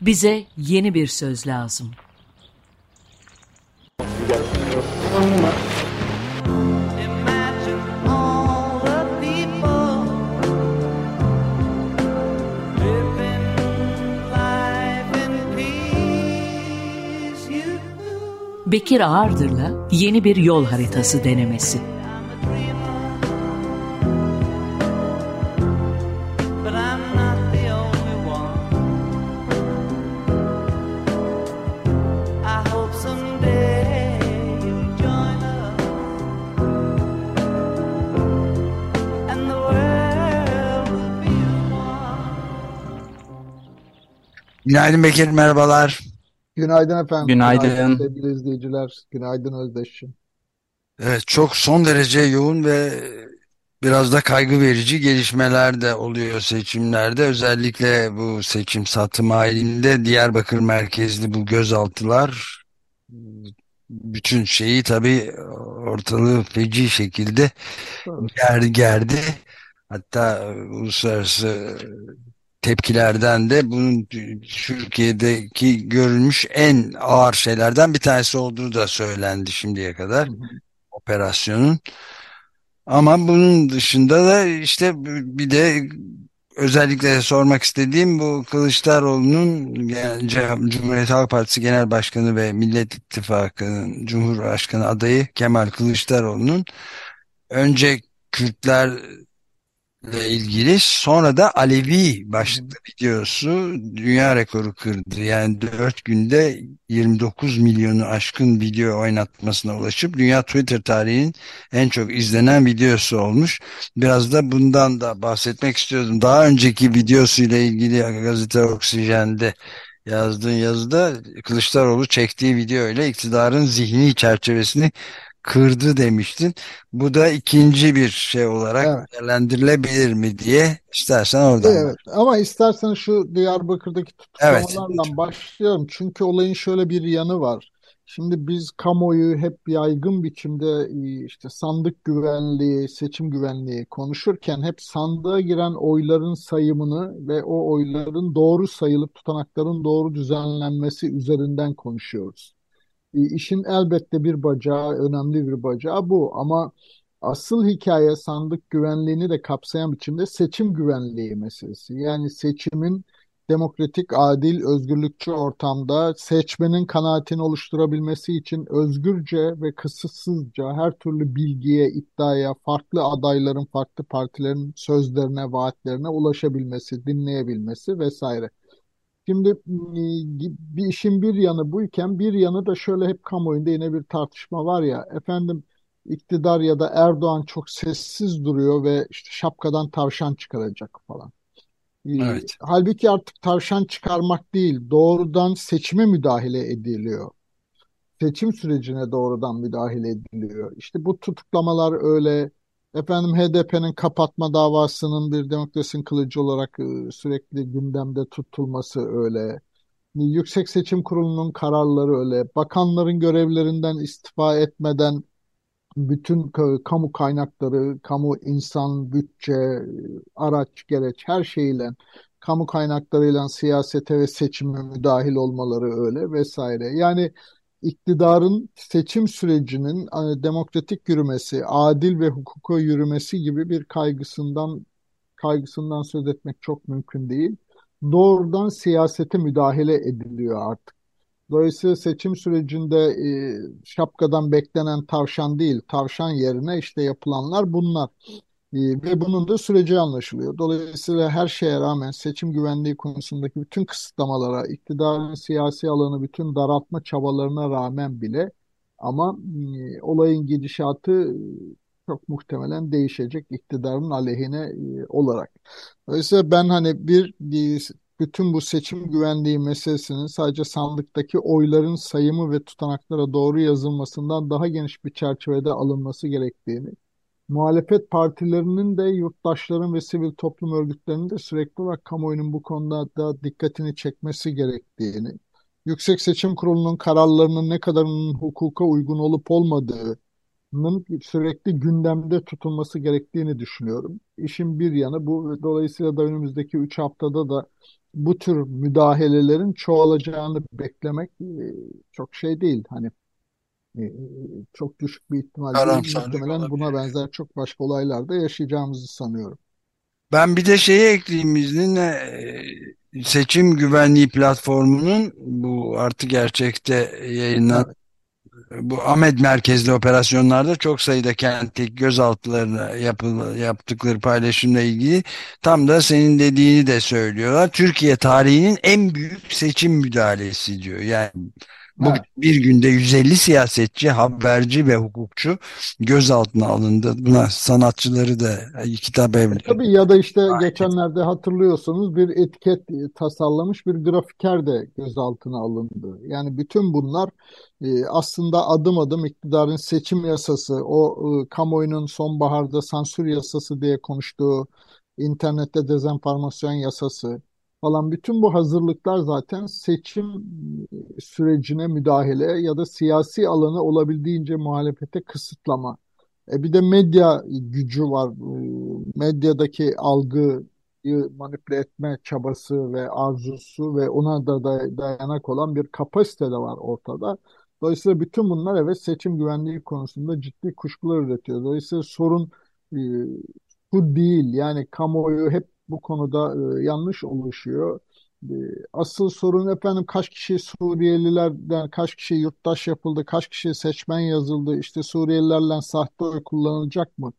Bize yeni bir söz lazım. Bekir Ağırdır'la yeni bir yol haritası denemesi. Günaydın Bekir, merhabalar. Günaydın efendim. Günaydın. Günaydın sevgili izleyiciler. Günaydın Özdeş'im. Evet, çok son derece yoğun ve biraz da kaygı verici gelişmeler de oluyor seçimlerde. Özellikle bu seçim satım halinde Diyarbakır merkezli bu gözaltılar bütün şeyi tabii ortalığı feci şekilde Evet. ger gerdi. Hatta uluslararası tepkilerden de bunun Türkiye'deki görülmüş en ağır şeylerden bir tanesi olduğu da söylendi şimdiye kadar Hı hı. operasyonun. Ama bunun dışında da işte bir de özellikle sormak istediğim bu Kılıçdaroğlu'nun yani Cumhuriyet Halk Partisi Genel Başkanı ve Millet İttifakı'nın Cumhurbaşkanı adayı Kemal Kılıçdaroğlu'nun önce Kürtler ile ilgili sonra da Alevi başlıklı videosu dünya rekoru kırdı. Yani 4 günde 29 milyonu aşkın video oynatmasına ulaşıp dünya Twitter tarihinin en çok izlenen videosu olmuş. Biraz da bundan da bahsetmek istiyordum. Daha önceki videosuyla ilgili gazete Oksijen'de yazdığın yazıda Kılıçdaroğlu çektiği video ile iktidarın zihni çerçevesini kırdı demiştin. Bu da ikinci bir şey olarak Evet. değerlendirilebilir mi diye istersen oradan Evet. Ama istersen şu Diyarbakır'daki Evet. tutuklamalarla başlayalım. Çünkü olayın şöyle bir yanı var. Şimdi biz kamuoyu hep yaygın biçimde e, işte sandık güvenliği, seçim güvenliği konuşurken hep sandığa giren oyların sayımını ve o oyların doğru sayılıp tutanakların doğru düzenlenmesi üzerinden konuşuyoruz. E, İşin elbette bir bacağı, önemli bir bacağı bu. Ama asıl hikaye sandık güvenliğini de kapsayan biçimde seçim güvenliği meselesi. Yani seçimin demokratik, adil, özgürlükçü ortamda seçmenin kanaatini oluşturabilmesi için özgürce ve kısıtsızca her türlü bilgiye, iddiaya, farklı adayların, farklı partilerin sözlerine, vaatlerine ulaşabilmesi, dinleyebilmesi vesaire. Şimdi e, bir işin bir yanı buyken bir yanı da şöyle hep kamuoyunda yine bir tartışma var ya efendim iktidar ya da Erdoğan çok sessiz duruyor ve işte şapkadan tavşan çıkaracak falan. Evet. halbuki artık tavşan çıkarmak değil doğrudan seçime müdahale ediliyor. Seçim sürecine doğrudan müdahale ediliyor. İşte bu tutuklamalar öyle. Efendim HDP'nin kapatma davasının bir demokrasinin kılıcı olarak e, sürekli gündemde tutulması öyle. Yüksek Seçim Kurulu'nun kararları öyle. Bakanların görevlerinden istifa etmeden bütün ka- kamu kaynakları, kamu insan, bütçe, araç, gereç her şeyle kamu kaynaklarıyla siyasete ve seçime müdahil olmaları öyle vesaire. Yani iktidarın seçim sürecinin hani, demokratik yürümesi, adil ve hukuka yürümesi gibi bir kaygısından kaygısından söz etmek çok mümkün değil. Doğrudan siyasete müdahale ediliyor artık. Dolayısıyla seçim sürecinde e, şapkadan beklenen tavşan değil, tavşan yerine işte yapılanlar bunlar. E, ve bunun da süreci anlaşılıyor. Dolayısıyla her şeye rağmen seçim güvenliği konusundaki bütün kısıtlamalara, iktidarın siyasi alanı bütün daraltma çabalarına rağmen bile ama e, olayın gidişatı e, çok muhtemelen değişecek iktidarın aleyhine e, olarak. Dolayısıyla ben hani bir e, bütün bu seçim güvenliği meselesinin sadece sandıktaki oyların sayımı ve tutanaklara doğru yazılmasından daha geniş bir çerçevede alınması gerektiğini, muhalefet partilerinin de yurttaşların ve sivil toplum örgütlerinin de sürekli olarak kamuoyunun bu konuda da dikkatini çekmesi gerektiğini, Yüksek Seçim Kurulu'nun kararlarının ne kadarının hukuka uygun olup olmadığı sürekli gündemde tutulması gerektiğini düşünüyorum. İşin bir yanı bu. Dolayısıyla da önümüzdeki 3 haftada da bu tür müdahalelerin çoğalacağını beklemek çok şey değil. Hani çok düşük bir ihtimal değil. Muhtemelen buna benzer çok başka olaylar da yaşayacağımızı sanıyorum. Ben bir de şeyi ekleyeyim izninle e, seçim güvenliği platformunun bu artı gerçekte yayınlanan Evet. bu Ahmet merkezli operasyonlarda çok sayıda kentlik gözaltılarına yapıl, yaptıkları paylaşımla ilgili tam da senin dediğini de söylüyorlar. Türkiye tarihinin en büyük seçim müdahalesi diyor. Yani bugün Evet. bir günde 150 siyasetçi, haberci ve hukukçu gözaltına alındı. Buna sanatçıları da kitap E evleri tabii ya da işte dahil geçenlerde hatırlıyorsanız bir etiket tasarlamış bir grafiker de gözaltına alındı. Yani bütün bunlar e, aslında adım adım iktidarın seçim yasası, o e, kamuoyunun sonbaharda sansür yasası diye konuştuğu internette dezenformasyon yasası falan bütün bu hazırlıklar zaten seçim e, sürecine müdahale ya da siyasi alanı olabildiğince muhalefete kısıtlama. E bir de medya gücü var. E, Medyadaki algıyı manipüle etme çabası ve arzusu ve ona da day- dayanak olan bir kapasite de var ortada. Dolayısıyla bütün bunlar evet seçim güvenliği konusunda ciddi kuşkular üretiyor. Dolayısıyla sorun e, bu değil. Yani kamuoyu hep bu konuda e, yanlış oluşuyor. E, Asıl sorun efendim kaç kişi Suriyelilerden kaç kişi yurttaş yapıldı, kaç kişi seçmen yazıldı, işte Suriyelilerle sahte oy kullanılacak mı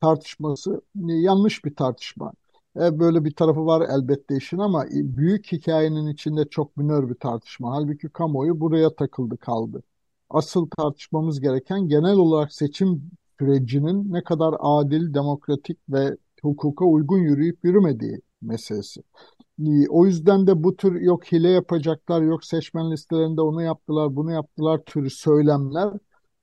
tartışması e, yanlış bir tartışma. E, böyle bir tarafı var elbette işin ama büyük hikayenin içinde çok minör bir tartışma. Halbuki kamuoyu buraya takıldı kaldı. Asıl tartışmamız gereken genel olarak seçim sürecinin ne kadar adil, demokratik ve hukuka uygun yürüyüp yürümediği meselesi. İyi, O yüzden de bu tür yok hile yapacaklar, yok seçmen listelerinde onu yaptılar, bunu yaptılar türü söylemler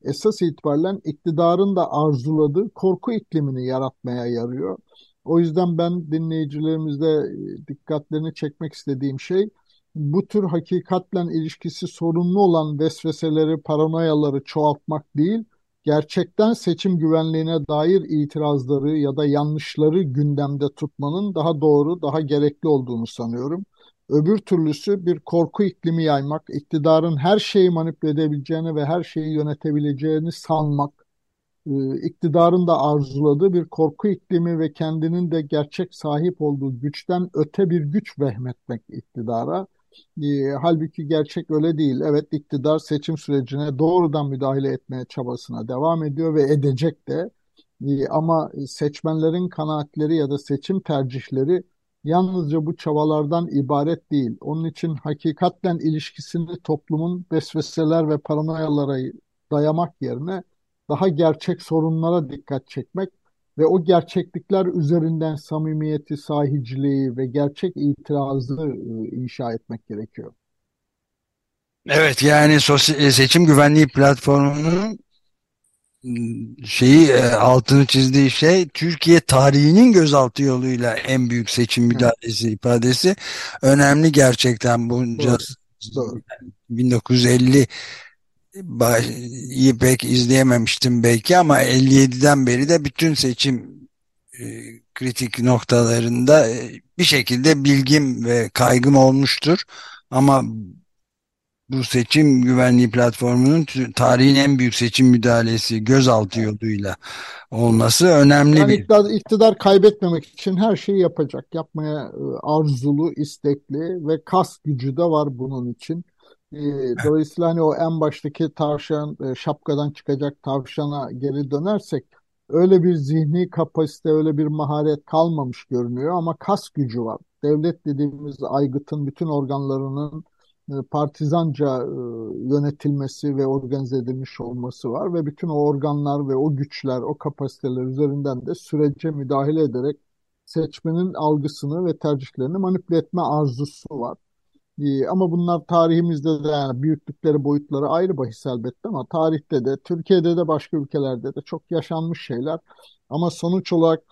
esas itibaren iktidarın da arzuladığı korku iklimini yaratmaya yarıyor. O yüzden ben dinleyicilerimizde e, dikkatlerini çekmek istediğim şey bu tür hakikatle ilişkisi sorunlu olan vesveseleri, paranoyaları çoğaltmak değil, gerçekten seçim güvenliğine dair itirazları ya da yanlışları gündemde tutmanın daha doğru, daha gerekli olduğunu sanıyorum. Öbür türlüsü bir korku iklimi yaymak, iktidarın her şeyi manipüle edebileceğini ve her şeyi yönetebileceğini sanmak, e, iktidarın da arzuladığı bir korku iklimi ve kendinin de gerçek sahip olduğu güçten öte bir güç vehmetmek iktidara. E, halbuki gerçek öyle değil. Evet iktidar seçim sürecine doğrudan müdahale etmeye çabasına devam ediyor ve edecek de. E, ama seçmenlerin kanaatleri ya da seçim tercihleri yalnızca bu çabalardan ibaret değil. Onun için hakikatten ilişkisini toplumun vesveseler ve paranoyalara dayamak yerine daha gerçek sorunlara dikkat çekmek ve o gerçeklikler üzerinden samimiyeti, sahiciliği ve gerçek itirazı e, inşa etmek gerekiyor. Evet yani sosyal, seçim güvenliği platformunun ıı, şeyi e, altını çizdiği şey Türkiye tarihinin gözaltı yoluyla en büyük seçim Evet, müdahalesi ifadesi önemli gerçekten bunca doğru, doğru. 1950 iyi pek izleyememiştim belki ama 57'den beri de bütün seçim e, kritik noktalarında e, bir şekilde bilgim ve kaygım olmuştur. Ama bu seçim güvenliği platformunun tarihin en büyük seçim müdahalesi gözaltı yoluyla olması önemli Yani bir. iktidar, iktidar kaybetmemek için her şeyi yapacak. Yapmaya e, arzulu, istekli ve kas gücü de var bunun için. E, Dolayısıyla hani o en baştaki tavşan, e, şapkadan çıkacak tavşana geri dönersek öyle bir zihni kapasite, öyle bir maharet kalmamış görünüyor ama kas gücü var. Devlet dediğimiz aygıtın bütün organlarının e, partizanca e, yönetilmesi ve organize edilmiş olması var ve bütün o organlar ve o güçler, o kapasiteler üzerinden de sürece müdahale ederek seçmenin algısını ve tercihlerini manipüle etme arzusu var. E, Ama bunlar tarihimizde de yani büyüklükleri, boyutları ayrı bahis elbette ama tarihte de, Türkiye'de de başka ülkelerde de çok yaşanmış şeyler. Ama sonuç olarak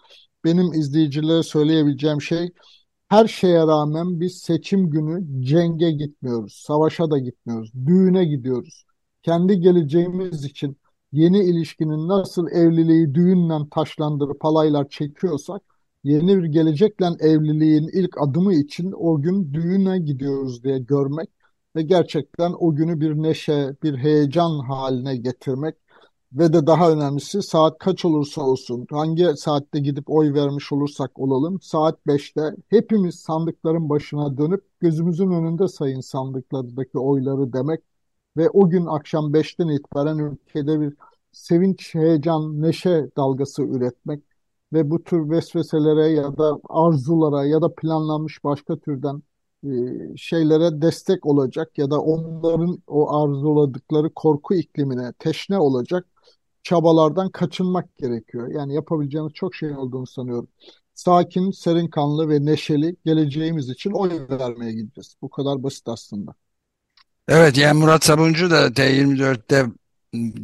benim izleyicilere söyleyebileceğim şey her şeye rağmen biz seçim günü cenge gitmiyoruz, savaşa da gitmiyoruz, düğüne gidiyoruz. Kendi geleceğimiz için yeni ilişkinin nasıl evliliği düğünle taşlandırıp halaylar çekiyorsak, yeni bir gelecekle evliliğin ilk adımı için o gün düğüne gidiyoruz diye görmek ve gerçekten o günü bir neşe, bir heyecan haline getirmek ve de daha önemlisi saat kaç olursa olsun, hangi saatte gidip oy vermiş olursak olalım, saat 5'te hepimiz sandıkların başına dönüp gözümüzün önünde sayın sandıklardaki oyları demek ve o gün akşam 5'ten itibaren ülkede bir sevinç, heyecan, neşe dalgası üretmek ve bu tür vesveselere ya da arzulara ya da planlanmış başka türden e, şeylere destek olacak ya da onların o arzuladıkları korku iklimine teşne olacak çabalardan kaçınmak gerekiyor. Yani yapabileceğimiz çok şey olduğunu sanıyorum. Sakin, serin kanlı ve neşeli geleceğimiz için oy vermeye gideceğiz. Bu kadar basit aslında. Evet yani Murat Sabuncu da T24'te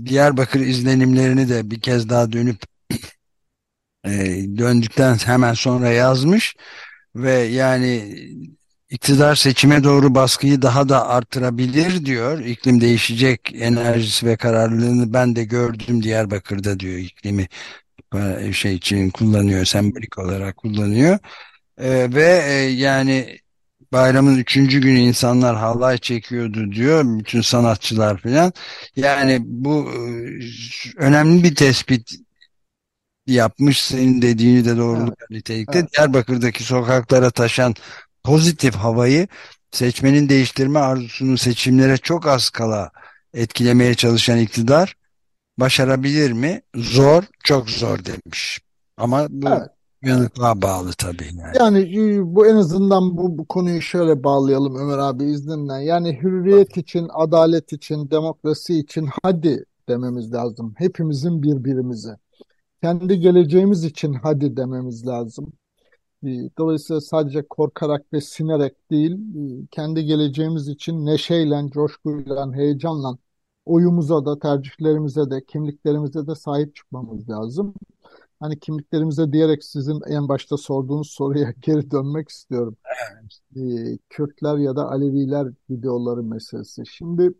Diyarbakır izlenimlerini de bir kez daha dönüp e, döndükten hemen sonra yazmış ve yani iktidar seçime doğru baskıyı daha da artırabilir diyor. İklim değişecek enerjisi ve kararlılığını ben de gördüm Diyarbakır'da diyor. İklimi şey için kullanıyor sembolik olarak kullanıyor. E, ve e, yani bayramın üçüncü günü insanlar halay çekiyordu diyor bütün sanatçılar falan yani bu e, önemli bir tespit yapmış senin dediğini de doğruluk evet. nitelikte evet. Diyarbakır'daki sokaklara taşan pozitif havayı seçmenin değiştirme arzusunu seçimlere çok az kala etkilemeye çalışan iktidar başarabilir mi? Zor, çok zor demiş. Ama bu evet. yanıklığa bağlı tabii. Yani. yani e, bu en azından bu, bu konuyu şöyle bağlayalım Ömer abi izninle. Yani hürriyet için, adalet için, demokrasi için hadi dememiz lazım. Hepimizin birbirimize. Kendi geleceğimiz için hadi dememiz lazım. E, dolayısıyla sadece korkarak ve sinerek değil, e, kendi geleceğimiz için neşeyle, coşkuyla, heyecanla oyumuza da, tercihlerimize de, kimliklerimize de sahip çıkmamız lazım. Hani kimliklerimize diyerek sizin en başta sorduğunuz soruya geri dönmek istiyorum. Evet. Kürtler ya da Aleviler videoları meselesi. Şimdi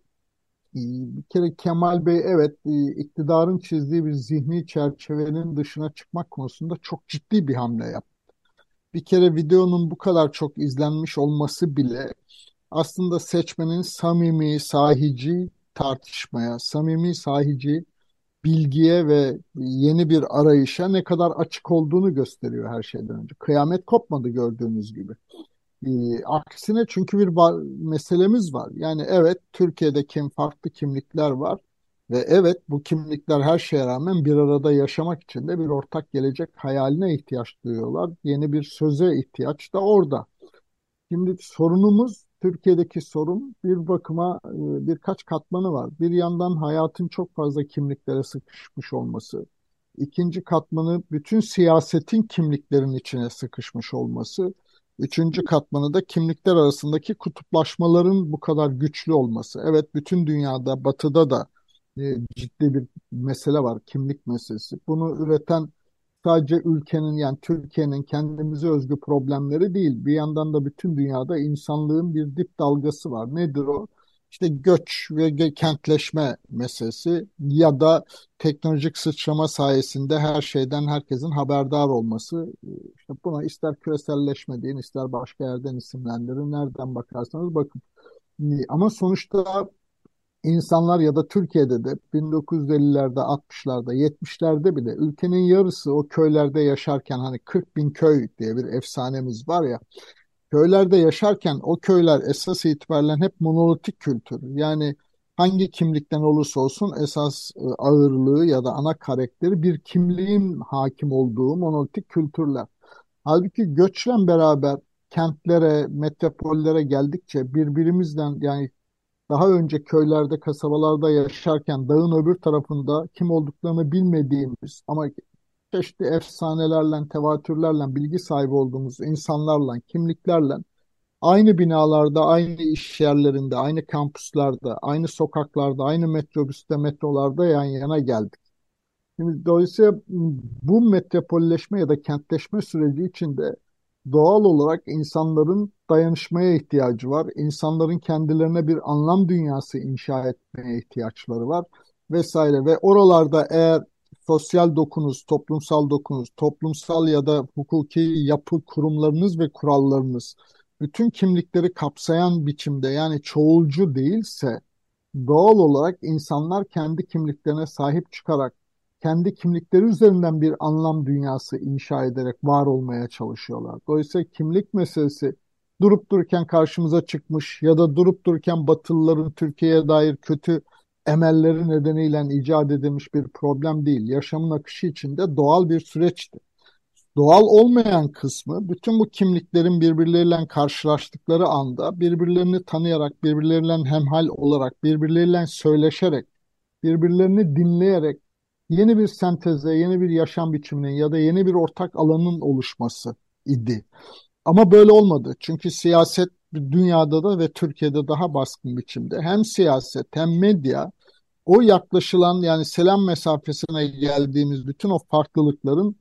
bir kere Kemal Bey evet iktidarın çizdiği bir zihni çerçevenin dışına çıkmak konusunda çok ciddi bir hamle yaptı bir kere videonun bu kadar çok izlenmiş olması bile aslında seçmenin samimi, sahici tartışmaya, samimi, sahici bilgiye ve yeni bir arayışa ne kadar açık olduğunu gösteriyor her şeyden önce. Kıyamet kopmadı gördüğünüz gibi. Ee, aksine çünkü bir meselemiz var. Yani evet Türkiye'de kim farklı kimlikler var ve evet bu kimlikler her şeye rağmen bir arada yaşamak için de bir ortak gelecek hayaline ihtiyaç duyuyorlar. Yeni bir söze ihtiyaç da orada. Şimdi sorunumuz Türkiye'deki sorun bir bakıma e, birkaç katmanı var. Bir yandan hayatın çok fazla kimliklere sıkışmış olması. İkinci katmanı bütün siyasetin kimliklerin içine sıkışmış olması. Üçüncü katmanı da kimlikler arasındaki kutuplaşmaların bu kadar güçlü olması. Evet bütün dünyada, batıda da e, ciddi bir mesele var, kimlik meselesi. Bunu üreten sadece ülkenin yani Türkiye'nin kendimize özgü problemleri değil. Bir yandan da bütün dünyada insanlığın bir dip dalgası var. Nedir o? İşte göç ve kentleşme meselesi ya da teknolojik sıçrama sayesinde her şeyden herkesin haberdar olması. İşte buna ister küreselleşme deyin, ister başka yerden isimlendirin. Nereden bakarsanız bakın. Ama sonuçta insanlar ya da Türkiye'de de 1950'lerde, 60'larda, 70'lerde bile ülkenin yarısı o köylerde yaşarken hani 40 bin köy diye bir efsanemiz var ya köylerde yaşarken o köyler esas itibariyle hep monolitik kültür. Yani hangi kimlikten olursa olsun esas e, ağırlığı ya da ana karakteri bir kimliğin hakim olduğu monolitik kültürler. Halbuki göçle beraber kentlere, metropollere geldikçe birbirimizden yani daha önce köylerde, kasabalarda yaşarken dağın öbür tarafında kim olduklarını bilmediğimiz ama çeşitli efsanelerle, tevatürlerle bilgi sahibi olduğumuz insanlarla, kimliklerle aynı binalarda, aynı iş yerlerinde, aynı kampüslerde, aynı sokaklarda, aynı metrobüste, metrolarda yan yana geldik. Şimdi dolayısıyla bu metropolleşme ya da kentleşme süreci içinde doğal olarak insanların dayanışmaya ihtiyacı var. İnsanların kendilerine bir anlam dünyası inşa etmeye ihtiyaçları var vesaire ve oralarda eğer sosyal dokunuz, toplumsal dokunuz, toplumsal ya da hukuki yapı kurumlarınız ve kurallarınız bütün kimlikleri kapsayan biçimde yani çoğulcu değilse doğal olarak insanlar kendi kimliklerine sahip çıkarak kendi kimlikleri üzerinden bir anlam dünyası inşa ederek var olmaya çalışıyorlar. Dolayısıyla kimlik meselesi durup dururken karşımıza çıkmış ya da durup dururken Batılıların Türkiye'ye dair kötü emelleri nedeniyle icat edilmiş bir problem değil. Yaşamın akışı içinde doğal bir süreçti. Doğal olmayan kısmı bütün bu kimliklerin birbirleriyle karşılaştıkları anda birbirlerini tanıyarak, birbirleriyle hemhal olarak, birbirleriyle söyleşerek, birbirlerini dinleyerek yeni bir senteze, yeni bir yaşam biçiminin ya da yeni bir ortak alanın oluşması idi. Ama böyle olmadı. Çünkü siyaset dünyada da ve Türkiye'de daha baskın biçimde hem siyaset hem medya o yaklaşılan yani selam mesafesine geldiğimiz bütün o farklılıkların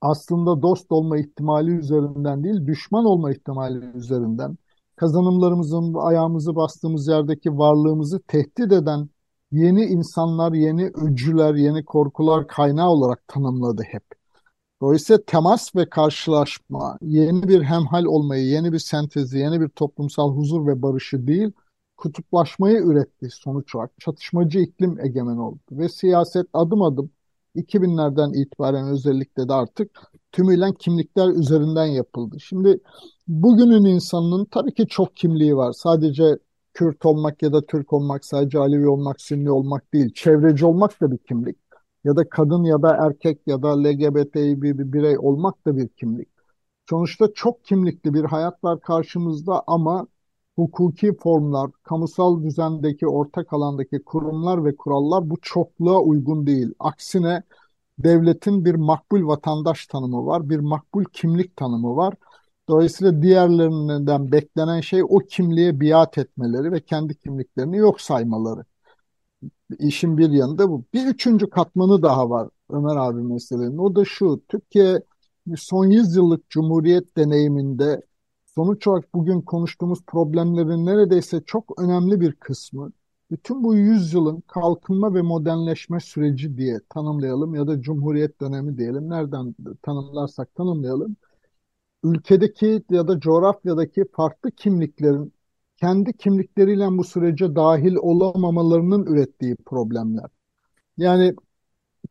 aslında dost olma ihtimali üzerinden değil, düşman olma ihtimali üzerinden kazanımlarımızın ayağımızı bastığımız yerdeki varlığımızı tehdit eden yeni insanlar, yeni öcüler, yeni korkular kaynağı olarak tanımladı hep. Dolayısıyla temas ve karşılaşma, yeni bir hemhal olmayı, yeni bir sentezi, yeni bir toplumsal huzur ve barışı değil, kutuplaşmayı üretti sonuç olarak. Çatışmacı iklim egemen oldu ve siyaset adım adım 2000'lerden itibaren özellikle de artık tümüyle kimlikler üzerinden yapıldı. Şimdi bugünün insanının tabii ki çok kimliği var. Sadece Kürt olmak ya da Türk olmak, sadece Alevi olmak, Sünni olmak değil. Çevreci olmak da bir kimlik. Ya da kadın ya da erkek ya da LGBT bir, bir birey olmak da bir kimlik. Sonuçta çok kimlikli bir hayat var karşımızda ama hukuki formlar, kamusal düzendeki ortak alandaki kurumlar ve kurallar bu çokluğa uygun değil. Aksine devletin bir makbul vatandaş tanımı var, bir makbul kimlik tanımı var. Dolayısıyla diğerlerinden beklenen şey o kimliğe biat etmeleri ve kendi kimliklerini yok saymaları. İşin bir yanında bu. Bir üçüncü katmanı daha var Ömer abi meselenin. O da şu, Türkiye son yüzyıllık cumhuriyet deneyiminde sonuç olarak bugün konuştuğumuz problemlerin neredeyse çok önemli bir kısmı bütün bu yüzyılın kalkınma ve modernleşme süreci diye tanımlayalım ya da cumhuriyet dönemi diyelim. Nereden tanımlarsak tanımlayalım. Ülkedeki ya da coğrafyadaki farklı kimliklerin kendi kimlikleriyle bu sürece dahil olamamalarının ürettiği problemler. Yani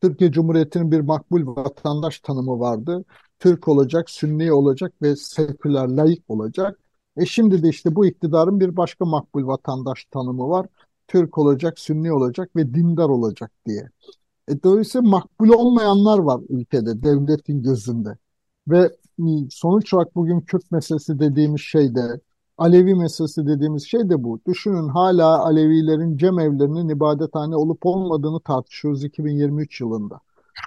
Türkiye Cumhuriyeti'nin bir makbul vatandaş tanımı vardı. Türk olacak, Sünni olacak ve seküler, laik olacak. E şimdi de işte bu iktidarın bir başka makbul vatandaş tanımı var. Türk olacak, Sünni olacak ve dindar olacak diye. E, dolayısıyla makbul olmayanlar var ülkede, devletin gözünde. Ve sonuç olarak bugün Kürt meselesi dediğimiz şey de, Alevi meselesi dediğimiz şey de bu. Düşünün hala Alevilerin cemevlerinin ibadethane olup olmadığını tartışıyoruz 2023 yılında.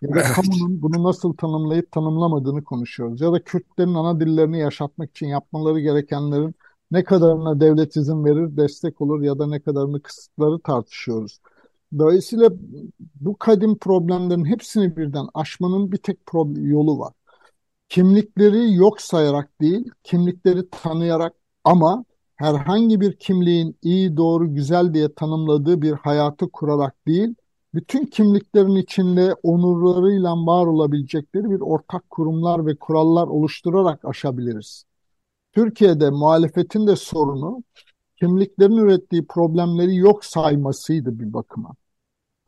Ya da kamunun bunu nasıl tanımlayıp tanımlamadığını konuşuyoruz. Ya da Kürtlerin ana dillerini yaşatmak için yapmaları gerekenlerin ne kadarına devlet izin verir, destek olur ya da ne kadarını kısıtları tartışıyoruz. Dolayısıyla bu kadim problemlerin hepsini birden aşmanın bir tek yolu var. Kimlikleri yok sayarak değil, kimlikleri tanıyarak ama herhangi bir kimliğin iyi, doğru, güzel diye tanımladığı bir hayatı kurarak değil, bütün kimliklerin içinde onurlarıyla var olabilecekleri bir ortak kurumlar ve kurallar oluşturarak aşabiliriz. Türkiye'de muhalefetin de sorunu kimliklerin ürettiği problemleri yok saymasıydı bir bakıma.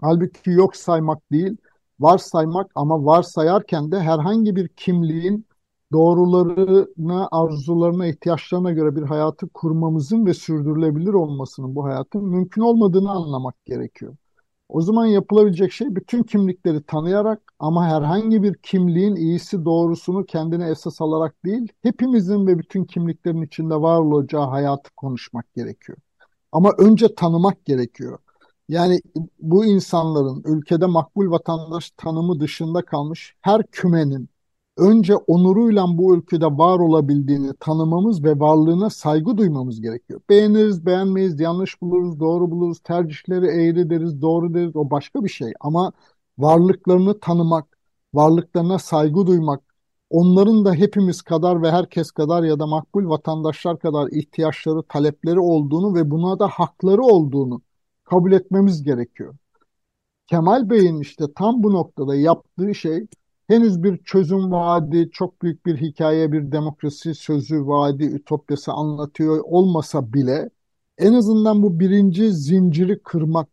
Halbuki yok saymak değil, varsaymak ama varsayarken de herhangi bir kimliğin doğrularına, arzularına, ihtiyaçlarına göre bir hayatı kurmamızın ve sürdürülebilir olmasının bu hayatın mümkün olmadığını anlamak gerekiyor. O zaman yapılabilecek şey bütün kimlikleri tanıyarak ama herhangi bir kimliğin iyisi doğrusunu kendine esas alarak değil, hepimizin ve bütün kimliklerin içinde var olacağı hayatı konuşmak gerekiyor. Ama önce tanımak gerekiyor. Yani bu insanların ülkede makbul vatandaş tanımı dışında kalmış her kümenin önce onuruyla bu ülkede var olabildiğini tanımamız ve varlığına saygı duymamız gerekiyor. Beğeniriz, beğenmeyiz, yanlış buluruz, doğru buluruz, tercihleri eğri deriz, doğru deriz o başka bir şey. Ama varlıklarını tanımak, varlıklarına saygı duymak, onların da hepimiz kadar ve herkes kadar ya da makbul vatandaşlar kadar ihtiyaçları, talepleri olduğunu ve buna da hakları olduğunu kabul etmemiz gerekiyor. Kemal Bey'in işte tam bu noktada yaptığı şey henüz bir çözüm vaadi, çok büyük bir hikaye, bir demokrasi sözü, vaadi, ütopyası anlatıyor olmasa bile en azından bu birinci zinciri kırmak,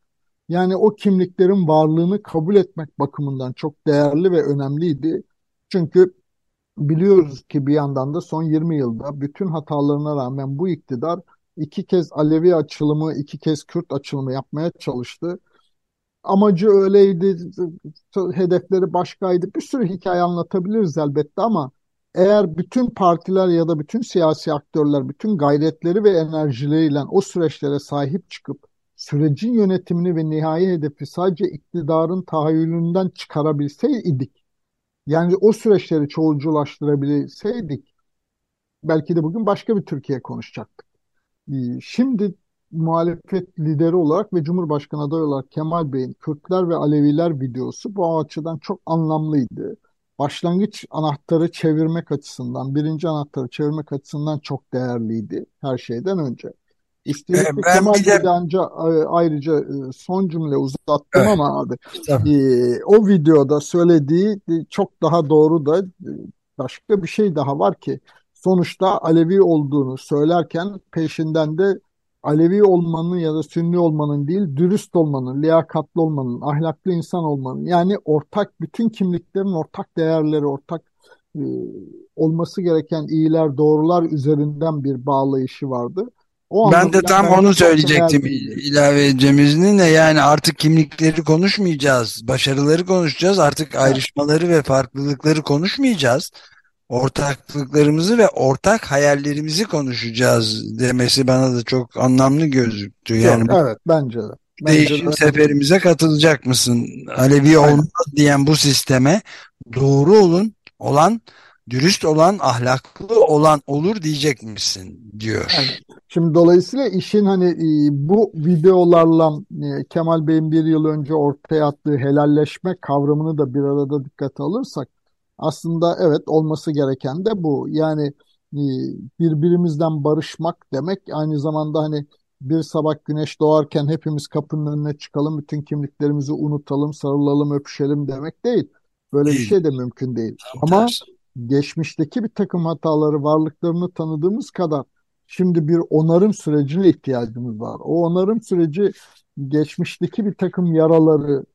yani o kimliklerin varlığını kabul etmek bakımından çok değerli ve önemliydi. Çünkü biliyoruz ki bir yandan da son 20 yılda bütün hatalarına rağmen bu iktidar iki kez Alevi açılımı, iki kez Kürt açılımı yapmaya çalıştı amacı öyleydi, hedefleri başkaydı. Bir sürü hikaye anlatabiliriz elbette ama eğer bütün partiler ya da bütün siyasi aktörler bütün gayretleri ve enerjileriyle o süreçlere sahip çıkıp sürecin yönetimini ve nihai hedefi sadece iktidarın tahayyülünden çıkarabilseydik, yani o süreçleri çoğulculaştırabilseydik, belki de bugün başka bir Türkiye konuşacaktık. Ee, şimdi muhalefet lideri olarak ve Cumhurbaşkanı adayı olarak Kemal Bey'in Kürtler ve Aleviler videosu bu açıdan çok anlamlıydı. Başlangıç anahtarı çevirmek açısından, birinci anahtarı çevirmek açısından çok değerliydi her şeyden önce. Üstelik ee, Kemal de... Bey'de e, ayrıca e, son cümle uzattım evet. ama abi e, o videoda söylediği e, çok daha doğru da başka bir şey daha var ki sonuçta Alevi olduğunu söylerken peşinden de Alevi olmanın ya da Sünni olmanın değil, dürüst olmanın, liyakatlı olmanın, ahlaklı insan olmanın yani ortak bütün kimliklerin ortak değerleri, ortak e, olması gereken iyiler, doğrular üzerinden bir bağlayışı vardı. O ben de tam onu söyleyecektim ilave edeceğimizin ne yani artık kimlikleri konuşmayacağız, başarıları konuşacağız, artık ayrışmaları ve farklılıkları konuşmayacağız ortaklıklarımızı ve ortak hayallerimizi konuşacağız demesi bana da çok anlamlı gözüktü. Yani Yok, evet bence de. Bence değişim de. seferimize katılacak mısın? Alevi olmaz diyen bu sisteme doğru olun, olan, dürüst olan, ahlaklı olan olur diyecek misin diyor. Yani, şimdi dolayısıyla işin hani e, bu videolarla e, Kemal Bey'in bir yıl önce ortaya attığı helalleşme kavramını da bir arada dikkate alırsak aslında evet olması gereken de bu. Yani e, birbirimizden barışmak demek aynı zamanda hani bir sabah güneş doğarken hepimiz kapının önüne çıkalım, bütün kimliklerimizi unutalım, sarılalım, öpüşelim demek değil. Böyle bir şey de mümkün değil. Ama geçmişteki bir takım hataları, varlıklarını tanıdığımız kadar şimdi bir onarım sürecine ihtiyacımız var. O onarım süreci geçmişteki bir takım yaraları,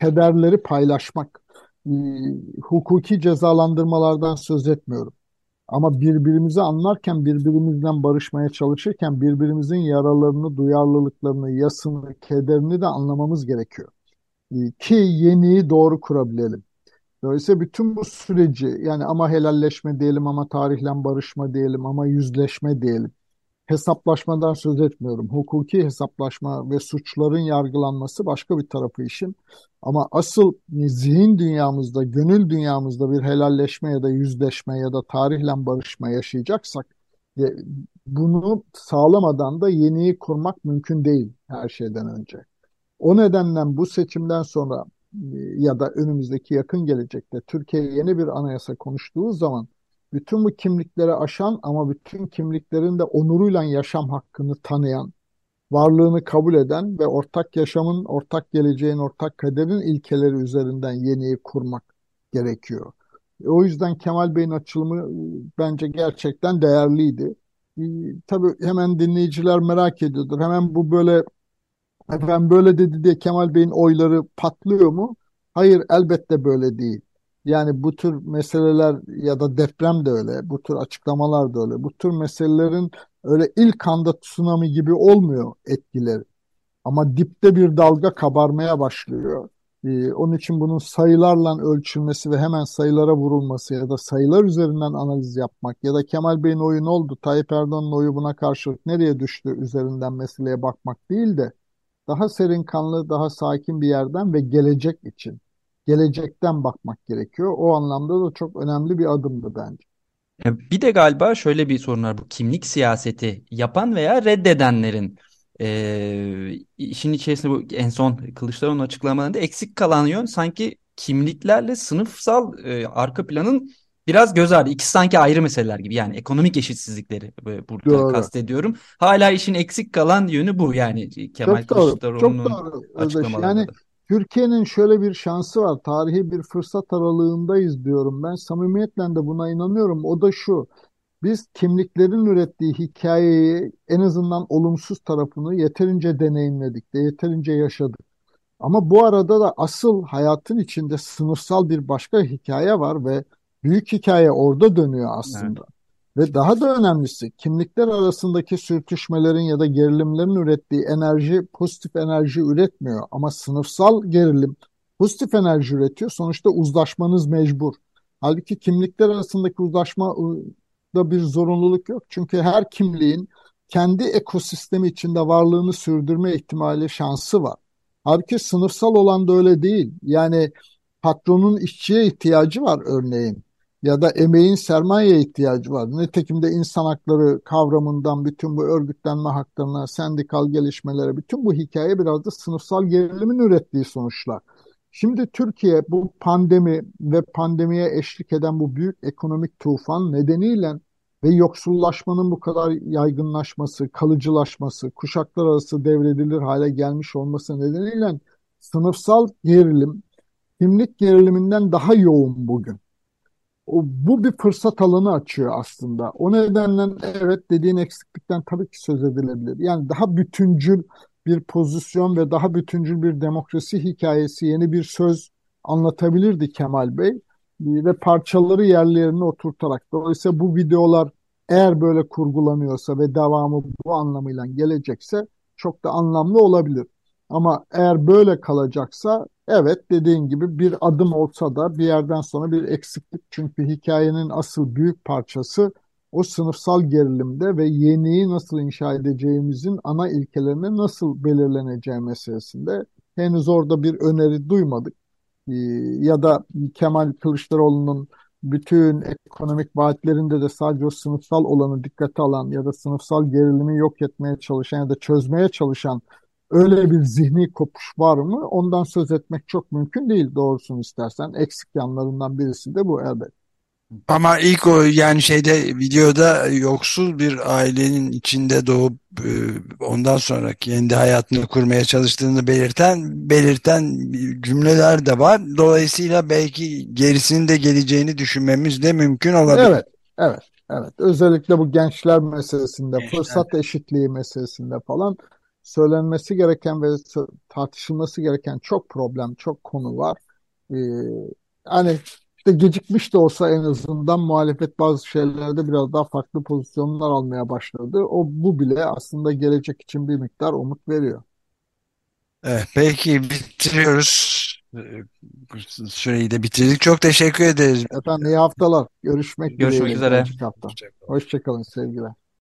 kederleri paylaşmak e, hukuki cezalandırmalardan söz etmiyorum. Ama birbirimizi anlarken, birbirimizden barışmaya çalışırken birbirimizin yaralarını, duyarlılıklarını, yasını, kederini de anlamamız gerekiyor. E, ki yeniyi doğru kurabilelim. Dolayısıyla bütün bu süreci yani ama helalleşme diyelim ama tarihle barışma diyelim ama yüzleşme diyelim hesaplaşmadan söz etmiyorum. Hukuki hesaplaşma ve suçların yargılanması başka bir tarafı işin. Ama asıl zihin dünyamızda, gönül dünyamızda bir helalleşme ya da yüzleşme ya da tarihle barışma yaşayacaksak bunu sağlamadan da yeniyi kurmak mümkün değil her şeyden önce. O nedenle bu seçimden sonra e, ya da önümüzdeki yakın gelecekte Türkiye yeni bir anayasa konuştuğu zaman bütün bu kimlikleri aşan ama bütün kimliklerin de onuruyla yaşam hakkını tanıyan, varlığını kabul eden ve ortak yaşamın, ortak geleceğin, ortak kaderin ilkeleri üzerinden yeniyi kurmak gerekiyor. O yüzden Kemal Bey'in açılımı e, bence gerçekten değerliydi. E, tabii hemen dinleyiciler merak ediyordur. Hemen bu böyle efendim böyle dedi diye Kemal Bey'in oyları patlıyor mu? Hayır elbette böyle değil. Yani bu tür meseleler ya da deprem de öyle, bu tür açıklamalar da öyle. Bu tür meselelerin öyle ilk anda tsunami gibi olmuyor etkileri. Ama dipte bir dalga kabarmaya başlıyor. Ee, onun için bunun sayılarla ölçülmesi ve hemen sayılara vurulması ya da sayılar üzerinden analiz yapmak ya da Kemal Bey'in oyu ne oldu, Tayyip Erdoğan'ın oyu buna karşılık nereye düştü üzerinden meseleye bakmak değil de daha serin kanlı, daha sakin bir yerden ve gelecek için gelecekten bakmak gerekiyor. O anlamda da çok önemli bir adımdı bence. Bir de galiba şöyle bir sorun var bu kimlik siyaseti yapan veya reddedenlerin e, işin içerisinde bu en son Kılıçdaroğlu'nun açıklamalarında eksik kalan yön sanki kimliklerle sınıfsal e, arka planın biraz göz ardı. İkisi sanki ayrı meseleler gibi. Yani ekonomik eşitsizlikleri burada doğru. kastediyorum. Hala işin eksik kalan yönü bu yani Kemal Kılıçdaroğlu'nun açıklamalarında. Yani Türkiye'nin şöyle bir şansı var. Tarihi bir fırsat aralığındayız diyorum. Ben samimiyetle de buna inanıyorum. O da şu. Biz kimliklerin ürettiği hikayeyi en azından olumsuz tarafını yeterince deneyimledik de yeterince yaşadık. Ama bu arada da asıl hayatın içinde sınıfsal bir başka hikaye var ve büyük hikaye orada dönüyor Evet. Ve daha da önemlisi kimlikler arasındaki sürtüşmelerin ya da gerilimlerin ürettiği enerji pozitif enerji üretmiyor. Ama sınıfsal gerilim pozitif enerji üretiyor. Sonuçta uzlaşmanız mecbur. Halbuki kimlikler arasındaki uzlaşmada bir zorunluluk yok. Çünkü her kimliğin kendi ekosistemi içinde varlığını sürdürme ihtimali, şansı var. Halbuki sınıfsal olan da öyle değil. Yani patronun işçiye ihtiyacı var örneğin ya da emeğin sermayeye ihtiyacı var. Nitekim de insan hakları kavramından bütün bu örgütlenme haklarına, sendikal gelişmelere, bütün bu hikaye biraz da sınıfsal gerilimin ürettiği sonuçlar. Şimdi Türkiye bu pandemi ve pandemiye eşlik eden bu büyük ekonomik tufan nedeniyle ve yoksullaşmanın bu kadar yaygınlaşması, kalıcılaşması, kuşaklar arası devredilir hale gelmiş olması nedeniyle sınıfsal gerilim, kimlik geriliminden daha yoğun bugün. Bu bir fırsat alanı açıyor aslında. O nedenle evet dediğin eksiklikten tabii ki söz edilebilir. Yani daha bütüncül bir pozisyon ve daha bütüncül bir demokrasi hikayesi, yeni bir söz anlatabilirdi Kemal Bey ve parçaları yerlerine oturtarak. Dolayısıyla bu videolar eğer böyle kurgulanıyorsa ve devamı bu anlamıyla gelecekse çok da anlamlı olabilir. Ama eğer böyle kalacaksa evet dediğin gibi bir adım olsa da bir yerden sonra bir eksiklik. Çünkü hikayenin asıl büyük parçası o sınıfsal gerilimde ve yeniyi nasıl inşa edeceğimizin ana ilkelerine nasıl belirleneceği meselesinde. Henüz orada bir öneri duymadık. Ee, ya da Kemal Kılıçdaroğlu'nun bütün ekonomik vaatlerinde de sadece o sınıfsal olanı dikkate alan ya da sınıfsal gerilimi yok etmeye çalışan ya da çözmeye çalışan öyle bir zihni kopuş var mı? Ondan söz etmek çok mümkün değil doğrusunu istersen. Eksik yanlarından birisi de bu elbet. Ama ilk o yani şeyde videoda yoksul bir ailenin içinde doğup e, ondan sonra kendi hayatını kurmaya çalıştığını belirten belirten cümleler de var. Dolayısıyla belki gerisinin de geleceğini düşünmemiz de mümkün olabilir. Evet, evet, evet. Özellikle bu gençler meselesinde, Gençler. fırsat eşitliği meselesinde falan söylenmesi gereken ve tartışılması gereken çok problem, çok konu var. Ee, hani işte gecikmiş de olsa en azından muhalefet bazı şeylerde biraz daha farklı pozisyonlar almaya başladı. O bu bile aslında gelecek için bir miktar umut veriyor. Evet, peki bitiriyoruz. E, Süreyi de bitirdik. Çok teşekkür ederiz. Efendim iyi haftalar. Görüşmek Görüşmek dileğiyle üzere. gelecek hafta. Hoşçakalın sevgiler.